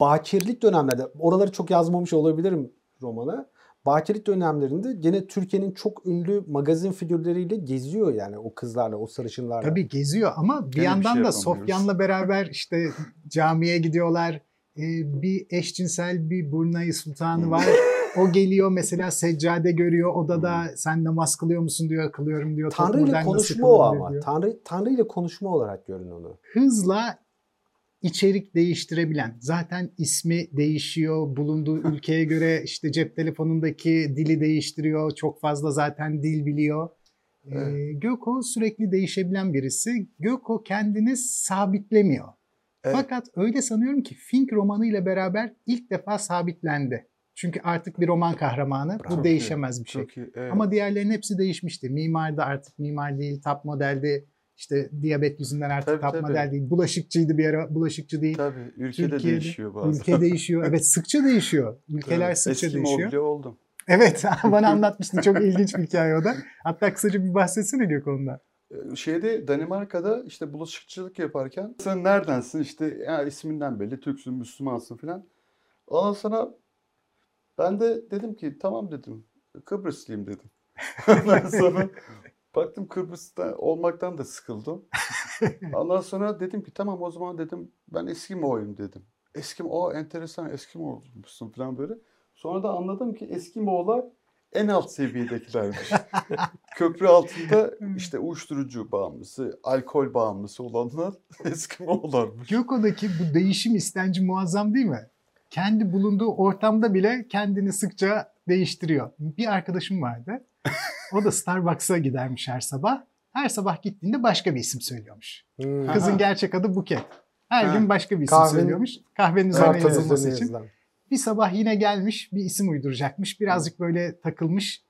bakirlik dönemlerde oraları çok yazmamış olabilirim romana. Bakirlik dönemlerinde gene Türkiye'nin çok ünlü magazin figürleriyle geziyor yani o kızlarla, o sarışınlarla. Tabii geziyor ama bir bir yandan şey da. Sofyan'la beraber işte camiye gidiyorlar. Ee, bir eşcinsel bir Burnayı Sultanı var. O geliyor mesela seccade görüyor. Odada sen namaz kılıyor musun diyor. Kılıyorum diyor. Tanrı ile konuşma o ama. diyor. Tanrı Tanrı ile konuşma olarak görün onu. Hızla içerik değiştirebilen. Zaten ismi değişiyor. Bulunduğu ülkeye göre işte cep telefonundaki dili değiştiriyor. Çok fazla zaten dil biliyor. Ee. Göko sürekli değişebilen birisi. Göko kendini sabitlemiyor. Evet. Fakat öyle sanıyorum ki Fink romanı ile beraber ilk defa sabitlendi. Çünkü artık bir roman kahramanı. Bravo. Bu değişemez bir şey. Çok iyi. Evet. Ama diğerlerinin hepsi değişmişti. Mimar da artık mimar değil, tap modeldi. İşte diyabet yüzünden artık Tabii, tap tabii. model değil. Bulaşıkçıydı bir ara, bulaşıkçı değil. Tabii ülkede Türkiye'de, değişiyor bazen. Ülke değişiyor. Evet sıkça değişiyor. Ülkeler Tabii. sıkça Eskimo değişiyor. bile oldum. Evet bana anlatmıştın. Çok ilginç bir hikaye o da. Hatta kısaca bir bahsetsene Gökhan'dan. Ee, Şeyde Danimarka'da işte bulaşıkçılık yaparken sen neredensin işte ya isminden belli Türksün Müslümansın filan. Ondan sonra ben de dedim ki tamam dedim Kıbrıslıyım dedim. Ondan sonra baktım Kıbrıs'ta olmaktan da sıkıldım. Ondan sonra dedim ki tamam o zaman dedim ben Eskimo'yum dedim. Eskimo o enteresan Eskimo musun falan böyle. Sonra da anladım ki Eskimo'lar en alt seviyedekilermiş. Köprü altında işte uyuşturucu bağımlısı, alkol bağımlısı olanlar Eskimo'larmış. Göko'daki bu değişim istenci muazzam değil mi? Kendi bulunduğu ortamda bile kendini sıkça değiştiriyor. Bir arkadaşım vardı. O da Starbucks'a gidermiş her sabah. Her sabah gittiğinde başka bir isim söylüyormuş. Hmm. Kızın gerçek adı Buket. Her Ha. gün başka bir isim Kahvenin- söylüyormuş. Kahvenin üzerine yazılması için. yazılan. Bir sabah yine gelmiş bir isim uyduracakmış. Birazcık böyle takılmış.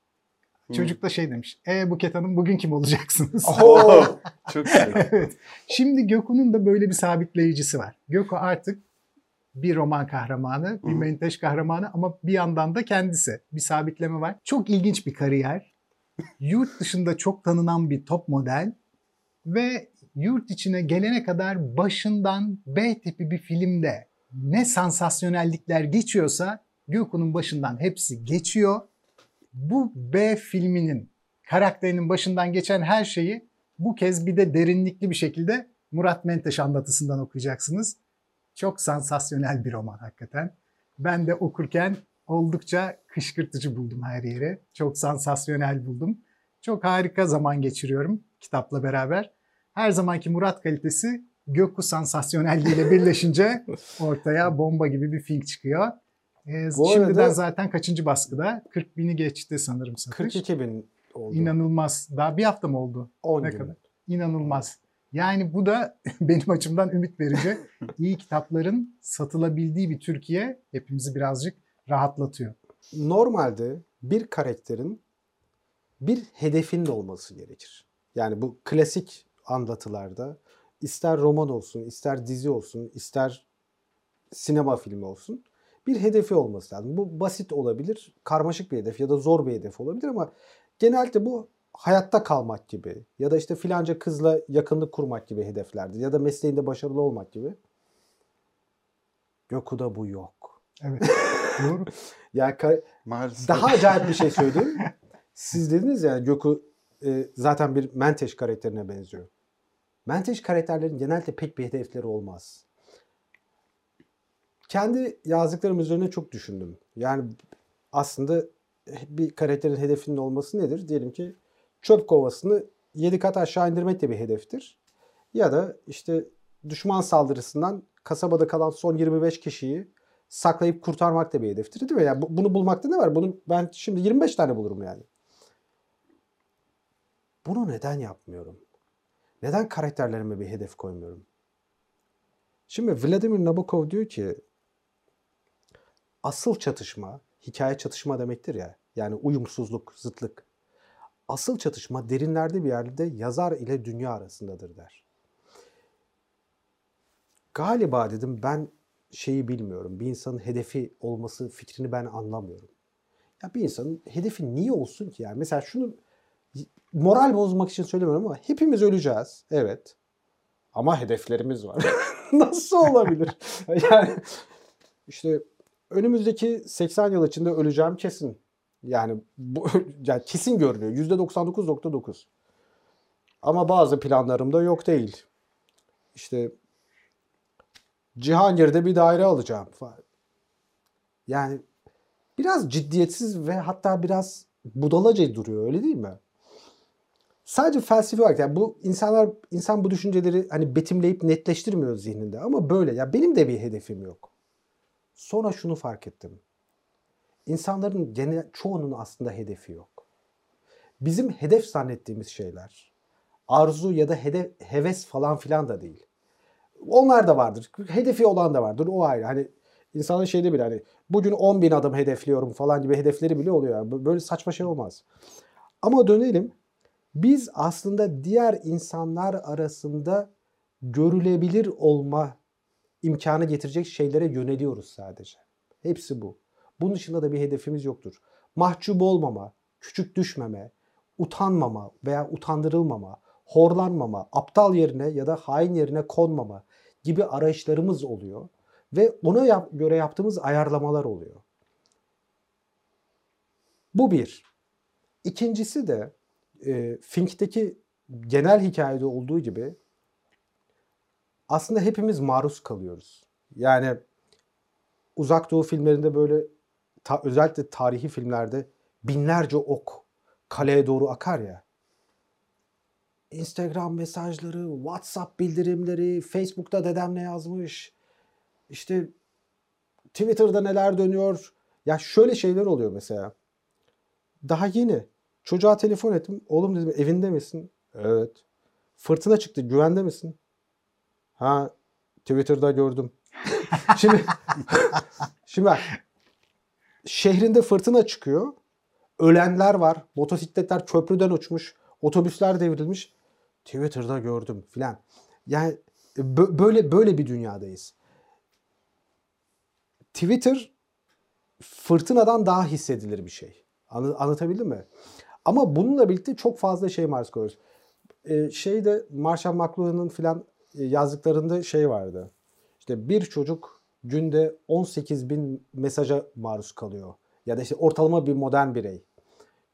Çocuk da şey demiş. E Buket Hanım bugün kim olacaksınız? Oo, çok güzel. evet. Şimdi Göku'nun da böyle bir sabitleyicisi var. Göku artık bir roman kahramanı, bir menteş kahramanı ama bir yandan da kendisi. Bir sabitleme var. Çok ilginç bir kariyer. Yurt dışında çok tanınan bir top model ve yurt içine gelene kadar başından B tipi bir filmde ne sansasyonellikler geçiyorsa Göku'nun başından hepsi geçiyor. Bu B filminin karakterinin başından geçen her şeyi bu kez bir de derinlikli bir şekilde Murat Menteş anlatısından okuyacaksınız. Çok sansasyonel bir roman hakikaten. Ben de okurken oldukça kışkırtıcı buldum her yeri. Çok sansasyonel buldum. Çok harika zaman geçiriyorum kitapla beraber. Her zamanki Murat kalitesi Gökku sansasyonelliğiyle birleşince ortaya bomba gibi bir film çıkıyor. Ee, Bu şimdiden arada- zaten kaçıncı baskıda? 40 bini geçti sanırım satış. 42 bin oldu. İnanılmaz. Daha bir hafta mı oldu? 10 ne gün. kadar? İnanılmaz. Yani bu da benim açımdan ümit verici. İyi kitapların satılabildiği bir Türkiye hepimizi birazcık rahatlatıyor. Normalde bir karakterin bir hedefinin olması gerekir. Yani bu klasik anlatılarda ister roman olsun, ister dizi olsun, ister sinema filmi olsun bir hedefi olması lazım. Bu basit olabilir, karmaşık bir hedef ya da zor bir hedef olabilir ama genelde bu hayatta kalmak gibi ya da işte filanca kızla yakınlık kurmak gibi hedeflerdir ya da mesleğinde başarılı olmak gibi. Göku'da bu yok. Evet. Doğru. Yani Maalesef. daha acayip bir şey söyleyeyim. Siz dediniz ya Gökü e, zaten bir Menteş karakterine benziyor. Menteş karakterlerin genelde pek bir hedefleri olmaz. Kendi yazdıklarım üzerine çok düşündüm. Yani aslında bir karakterin hedefinin olması nedir? Diyelim ki çöp kovasını 7 kat aşağı indirmek de bir hedeftir. Ya da işte düşman saldırısından kasabada kalan son 25 kişiyi saklayıp kurtarmak da bir hedeftir değil mi? Yani bu- bunu bulmakta ne var? Bunu ben şimdi 25 tane bulurum yani. Bunu neden yapmıyorum? Neden karakterlerime bir hedef koymuyorum? Şimdi Vladimir Nabokov diyor ki asıl çatışma, hikaye çatışma demektir ya. Yani uyumsuzluk, zıtlık. Asıl çatışma derinlerde bir yerde yazar ile dünya arasındadır der. Galiba dedim ben şeyi bilmiyorum. Bir insanın hedefi olması fikrini ben anlamıyorum. Ya bir insanın hedefi niye olsun ki? Yani mesela şunu moral bozmak için söylemiyorum ama hepimiz öleceğiz. Evet. Ama hedeflerimiz var. Nasıl olabilir? yani işte önümüzdeki 80 yıl içinde öleceğim kesin. Yani bu yani kesin görünüyor. %99.9. Ama bazı planlarımda yok değil. İşte Cihangir'de bir daire alacağım. Yani biraz ciddiyetsiz ve hatta biraz budalaca duruyor öyle değil mi? Sadece felsefi olarak yani bu insanlar insan bu düşünceleri hani betimleyip netleştirmiyor zihninde ama böyle ya benim de bir hedefim yok. Sonra şunu fark ettim. İnsanların genel çoğunun aslında hedefi yok. Bizim hedef zannettiğimiz şeyler arzu ya da hedef, heves falan filan da değil. Onlar da vardır. Hedefi olan da vardır. O ayrı. Hani insanın şeyde bile hani bugün 10 bin adım hedefliyorum falan gibi hedefleri bile oluyor. Böyle saçma şey olmaz. Ama dönelim. Biz aslında diğer insanlar arasında görülebilir olma imkanı getirecek şeylere yöneliyoruz sadece. Hepsi bu. Bunun dışında da bir hedefimiz yoktur. Mahcup olmama, küçük düşmeme, utanmama veya utandırılmama, horlanmama, aptal yerine ya da hain yerine konmama gibi arayışlarımız oluyor ve ona yap- göre yaptığımız ayarlamalar oluyor. Bu bir. İkincisi de e, Fink'teki genel hikayede olduğu gibi aslında hepimiz maruz kalıyoruz. Yani uzak doğu filmlerinde böyle ta- özellikle tarihi filmlerde binlerce ok kaleye doğru akar ya. Instagram mesajları, WhatsApp bildirimleri, Facebook'ta dedem ne yazmış, işte Twitter'da neler dönüyor. Ya şöyle şeyler oluyor mesela. Daha yeni çocuğa telefon ettim. Oğlum dedim evinde misin? Evet. Fırtına çıktı. Güvende misin? Ha Twitter'da gördüm. şimdi şimdi şehrinde fırtına çıkıyor. Ölenler var. Motosikletler köprüden uçmuş. Otobüsler devrilmiş. Twitter'da gördüm filan. Yani bö- böyle böyle bir dünyadayız. Twitter fırtınadan daha hissedilir bir şey. Anlatabildim mi? Ama bununla birlikte çok fazla şey maruz kalıyoruz. Ee, şeyde Marshall McLuhan'ın filan e, yazdıklarında şey vardı. İşte bir çocuk günde 18 bin mesaja maruz kalıyor. Ya da işte ortalama bir modern birey.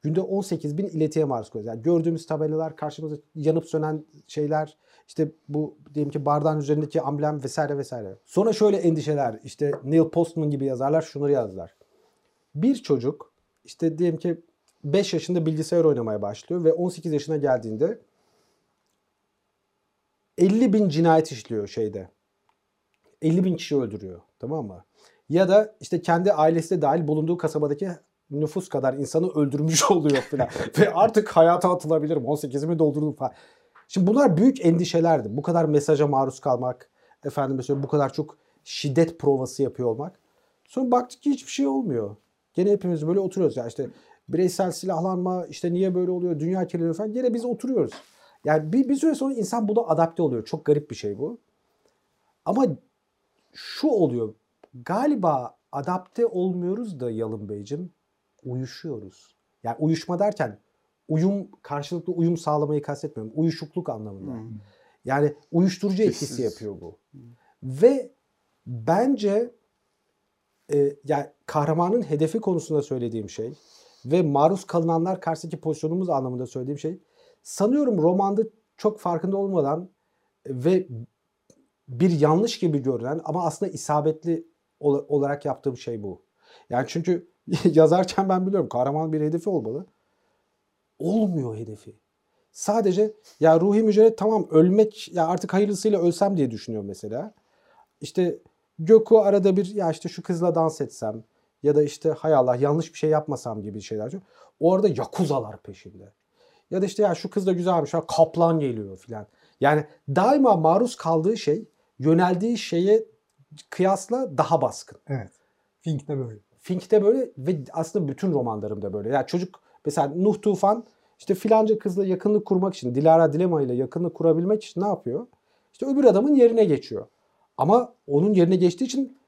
Günde 18 bin iletiye maruz kalıyor. Yani gördüğümüz tabelalar, karşımızda yanıp sönen şeyler, işte bu diyelim ki bardağın üzerindeki amblem vesaire vesaire. Sonra şöyle endişeler, işte Neil Postman gibi yazarlar şunları yazdılar. Bir çocuk işte diyelim ki 5 yaşında bilgisayar oynamaya başlıyor ve 18 yaşına geldiğinde 50 bin cinayet işliyor şeyde. 50 bin kişi öldürüyor. Tamam mı? Ya da işte kendi ailesi de dahil bulunduğu kasabadaki nüfus kadar insanı öldürmüş oluyor falan. Ve artık hayata atılabilirim. 18'imi doldurdum falan. Şimdi bunlar büyük endişelerdi. Bu kadar mesaja maruz kalmak, efendim mesela bu kadar çok şiddet provası yapıyor olmak. Sonra baktık ki hiçbir şey olmuyor. Gene hepimiz böyle oturuyoruz. Ya işte bireysel silahlanma, işte niye böyle oluyor, dünya kirleniyor falan. Gene biz oturuyoruz. Yani bir, bir süre sonra insan buna adapte oluyor. Çok garip bir şey bu. Ama şu oluyor. Galiba adapte olmuyoruz da Yalın Beyciğim. Uyuşuyoruz. Yani uyuşma derken uyum, karşılıklı uyum sağlamayı kastetmiyorum. Uyuşukluk anlamında. Yani uyuşturucu etkisi yapıyor bu. Ve bence e, yani kahramanın hedefi konusunda söylediğim şey ve maruz kalınanlar karşısındaki pozisyonumuz anlamında söylediğim şey. Sanıyorum romanda çok farkında olmadan ve bir yanlış gibi görünen ama aslında isabetli ol- olarak yaptığım şey bu. Yani çünkü yazarken ben biliyorum kahraman bir hedefi olmalı. Olmuyor hedefi. Sadece ya ruhi mücadele tamam ölmek ya artık hayırlısıyla ölsem diye düşünüyor mesela. İşte Gökü arada bir ya işte şu kızla dans etsem ya da işte hay Allah yanlış bir şey yapmasam gibi şeyler. O arada yakuzalar peşinde. Ya da işte ya şu kız da güzelmiş ha kaplan geliyor filan. Yani daima maruz kaldığı şey yöneldiği şeye kıyasla daha baskın. Evet. Fink de böyle. Fink'te böyle ve aslında bütün romanlarımda böyle. Yani çocuk mesela Nuh Tufan işte filanca kızla yakınlık kurmak için Dilara Dilema ile yakınlık kurabilmek için ne yapıyor? İşte öbür adamın yerine geçiyor. Ama onun yerine geçtiği için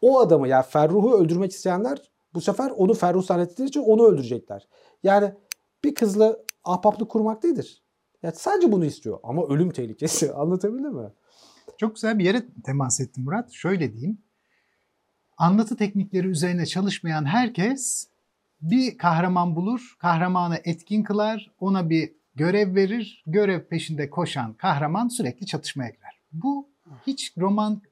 o adamı yani Ferruh'u öldürmek isteyenler bu sefer onu Ferruh zannettikleri için onu öldürecekler. Yani bir kızla ahbaplık kurmak değildir. Yani sadece bunu istiyor ama ölüm tehlikesi. Anlatabildim mi? Çok güzel bir yere temas ettim Murat. Şöyle diyeyim. Anlatı teknikleri üzerine çalışmayan herkes bir kahraman bulur, kahramanı etkin kılar, ona bir görev verir, görev peşinde koşan kahraman sürekli çatışmaya girer. Bu hiç roman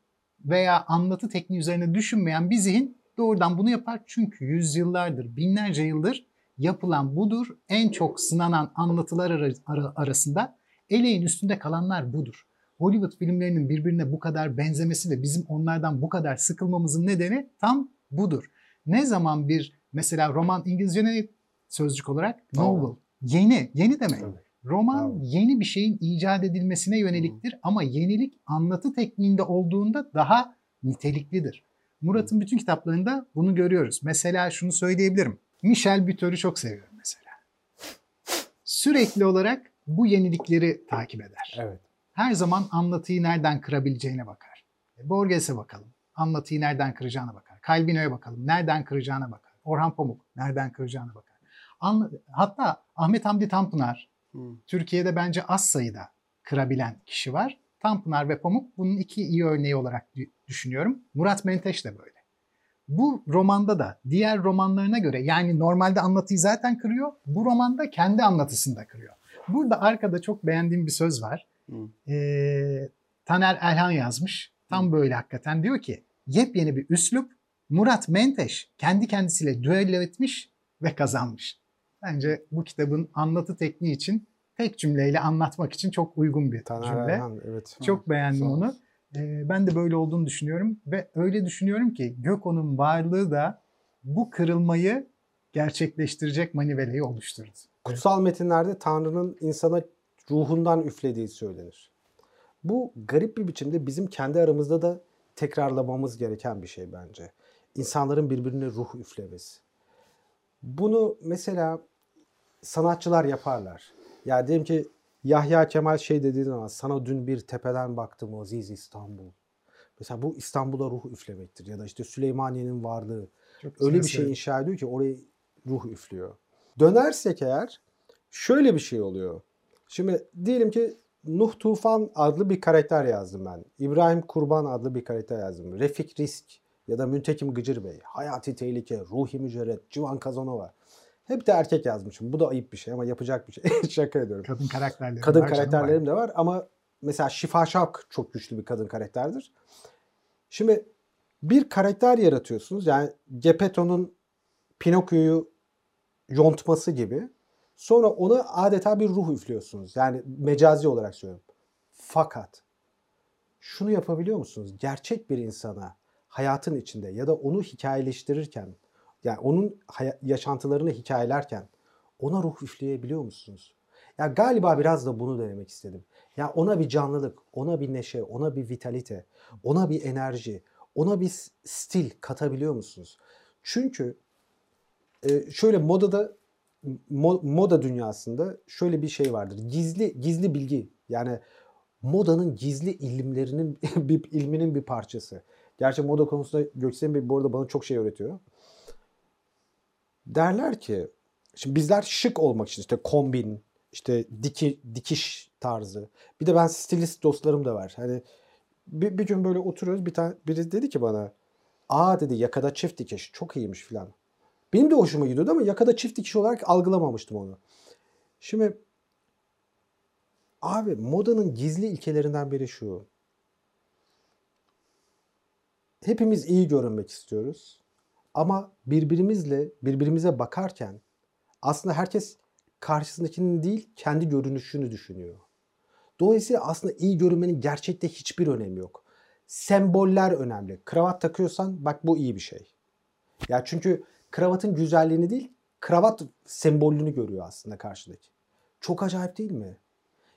veya anlatı tekniği üzerine düşünmeyen bir zihin doğrudan bunu yapar. Çünkü yüzyıllardır, binlerce yıldır yapılan budur. En çok sınanan anlatılar ara- ara- arasında eleğin üstünde kalanlar budur. Hollywood filmlerinin birbirine bu kadar benzemesi ve bizim onlardan bu kadar sıkılmamızın nedeni tam budur. Ne zaman bir mesela roman İngilizce ne sözcük olarak? Novel. Yeni. Yeni demek. Roman yeni bir şeyin icat edilmesine yöneliktir ama yenilik anlatı tekniğinde olduğunda daha niteliklidir. Murat'ın bütün kitaplarında bunu görüyoruz. Mesela şunu söyleyebilirim. Michel Buteur'ü çok seviyorum mesela. Sürekli olarak bu yenilikleri takip eder. Evet. Her zaman anlatıyı nereden kırabileceğine bakar. E, Borges'e bakalım. Anlatıyı nereden kıracağına bakar. Calvino'ya bakalım. Nereden kıracağına bakar. Orhan Pamuk nereden kıracağına bakar. Anla- Hatta Ahmet Hamdi Tanpınar Hı. Türkiye'de bence az sayıda kırabilen kişi var. Tanpınar ve Pamuk bunun iki iyi örneği olarak dü- düşünüyorum. Murat Menteş de böyle. Bu romanda da diğer romanlarına göre yani normalde anlatıyı zaten kırıyor. Bu romanda kendi anlatısını da kırıyor. Burada arkada çok beğendiğim bir söz var. Hı. Ee, Taner Elhan yazmış. Tam böyle hakikaten diyor ki yepyeni bir üslup Murat Menteş kendi kendisiyle düello etmiş ve kazanmış. Bence bu kitabın anlatı tekniği için tek cümleyle anlatmak için çok uygun bir Taner cümle. Erhan, evet. Çok beğendim onu. Ee, ben de böyle olduğunu düşünüyorum ve öyle düşünüyorum ki Göko'nun varlığı da bu kırılmayı gerçekleştirecek maniveleyi oluşturdu. Kutsal metinlerde Tanrı'nın insana ruhundan üflediği söylenir. Bu garip bir biçimde bizim kendi aramızda da tekrarlamamız gereken bir şey bence. İnsanların birbirine ruh üflemesi. Bunu mesela sanatçılar yaparlar. Ya diyelim ki Yahya Kemal şey dediği zaman sana dün bir tepeden baktım Aziz İstanbul. Mesela bu İstanbul'a ruh üflemektir. Ya da işte Süleymaniye'nin varlığı. Çok Öyle bir şey inşa ediyor ki orayı ruh üflüyor. Dönersek eğer şöyle bir şey oluyor. Şimdi diyelim ki Nuh Tufan adlı bir karakter yazdım ben. İbrahim Kurban adlı bir karakter yazdım. Refik Risk ya da Müntekim Gıcır Bey, Hayati Tehlike, Ruhi Mücerret, Civan Kazanova. Hep de erkek yazmışım. Bu da ayıp bir şey ama yapacak bir şey. Şaka ediyorum. Kadın karakterleri Kadın var, canım karakterlerim de var ama mesela Şifa Şavk çok güçlü bir kadın karakterdir. Şimdi bir karakter yaratıyorsunuz. Yani Geppetto'nun Pinokyo'yu yontması gibi. Sonra ona adeta bir ruh üflüyorsunuz. Yani mecazi olarak söylüyorum. Fakat şunu yapabiliyor musunuz? Gerçek bir insana hayatın içinde ya da onu hikayeleştirirken yani onun yaşantılarını hikayelerken ona ruh üfleyebiliyor musunuz? Ya galiba biraz da bunu denemek istedim. Ya ona bir canlılık, ona bir neşe, ona bir vitalite, ona bir enerji, ona bir stil katabiliyor musunuz? Çünkü e, şöyle modada mo- moda dünyasında şöyle bir şey vardır. Gizli gizli bilgi. Yani modanın gizli ilimlerinin bir ilminin bir parçası. Gerçi moda konusunda Göksel'in bir bu arada bana çok şey öğretiyor. Derler ki şimdi bizler şık olmak için işte kombin, işte diki, dikiş tarzı. Bir de ben stilist dostlarım da var. Hani bir, bir gün böyle oturuyoruz bir tane biri dedi ki bana Aa dedi yakada çift dikiş çok iyiymiş filan. Benim de hoşuma gidiyordu ama yakada çift dikiş olarak algılamamıştım onu. Şimdi abi modanın gizli ilkelerinden biri şu. Hepimiz iyi görünmek istiyoruz. Ama birbirimizle birbirimize bakarken aslında herkes karşısındakinin değil kendi görünüşünü düşünüyor. Dolayısıyla aslında iyi görünmenin gerçekte hiçbir önemi yok. Semboller önemli. Kravat takıyorsan bak bu iyi bir şey. Ya çünkü kravatın güzelliğini değil, kravat sembolünü görüyor aslında karşıdaki. Çok acayip değil mi?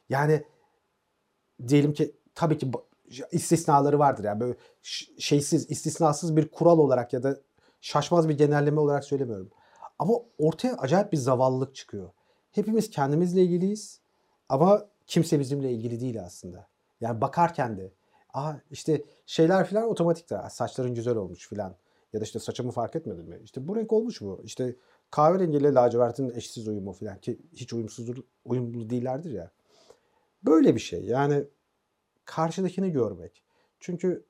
Yani diyelim ki tabii ki istisnaları vardır yani böyle şeysiz, istisnasız bir kural olarak ya da şaşmaz bir genelleme olarak söylemiyorum. Ama ortaya acayip bir zavallılık çıkıyor. Hepimiz kendimizle ilgiliyiz ama kimse bizimle ilgili değil aslında. Yani bakarken de aa işte şeyler falan otomatiktir. Saçların güzel olmuş falan. Ya da işte saçımı fark etmedin mi? İşte bu renk olmuş mu? İşte kahverengiyle lacivertin eşsiz uyumu falan ki hiç uyumsuzdur, uyumlu değillerdir ya. Böyle bir şey. Yani karşıdakini görmek. Çünkü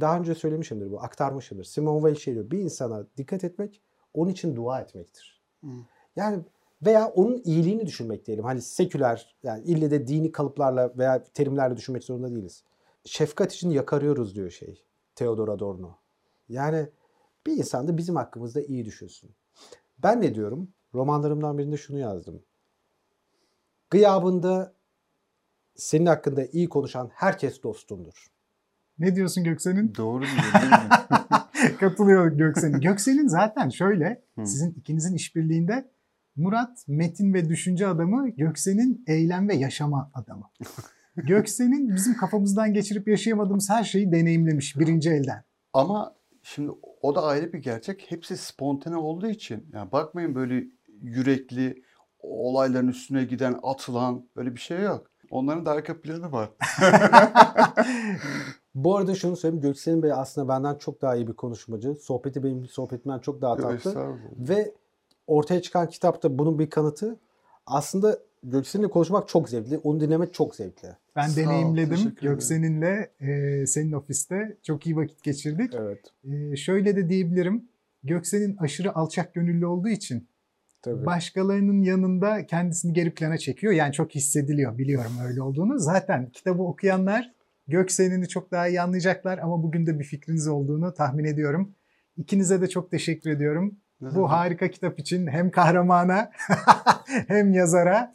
daha önce söylemişimdir bu, aktarmışımdır. Simone Weil şey diyor, bir insana dikkat etmek, onun için dua etmektir. Hmm. Yani veya onun iyiliğini düşünmek diyelim. Hani seküler, yani ille de dini kalıplarla veya terimlerle düşünmek zorunda değiliz. Şefkat için yakarıyoruz diyor şey, Theodor Adorno. Yani bir insan da bizim hakkımızda iyi düşünsün. Ben ne diyorum? Romanlarımdan birinde şunu yazdım. Gıyabında senin hakkında iyi konuşan herkes dostundur. Ne diyorsun Göksel'in? Doğru diyor değil mi? Katılıyor Göksel'in. Göksel'in zaten şöyle Hı. sizin ikinizin işbirliğinde Murat metin ve düşünce adamı, Göksel'in eylem ve yaşama adamı. Göksel'in bizim kafamızdan geçirip yaşayamadığımız her şeyi deneyimlemiş birinci elden. Ama şimdi o da ayrı bir gerçek. Hepsi spontane olduğu için. Yani bakmayın böyle yürekli, olayların üstüne giden, atılan böyle bir şey yok. Onların da arka planı var. Bu arada şunu söyleyeyim. Göksel'in Bey aslında benden çok daha iyi bir konuşmacı. Sohbeti benim sohbetimden çok daha tatlı. Ve ortaya çıkan kitapta bunun bir kanıtı. Aslında Göksel'inle konuşmak çok zevkli. Onu dinlemek çok zevkli. Ben Sağ deneyimledim. Göksel'inle e, senin ofiste çok iyi vakit geçirdik. Evet. E, şöyle de diyebilirim. Göksel'in aşırı alçak gönüllü olduğu için Tabii. başkalarının yanında kendisini geri plana çekiyor. Yani çok hissediliyor. Biliyorum öyle olduğunu. Zaten kitabı okuyanlar Göksel'ini çok daha iyi anlayacaklar ama bugün de bir fikriniz olduğunu tahmin ediyorum. İkinize de çok teşekkür ediyorum. Ne Bu harika kitap için hem kahramana hem yazara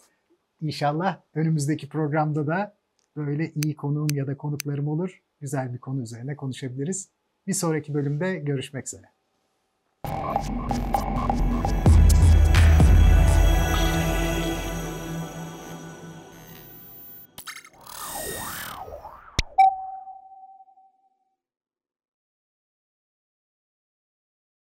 İnşallah önümüzdeki programda da böyle iyi konuğum ya da konuklarım olur. Güzel bir konu üzerine konuşabiliriz. Bir sonraki bölümde görüşmek üzere.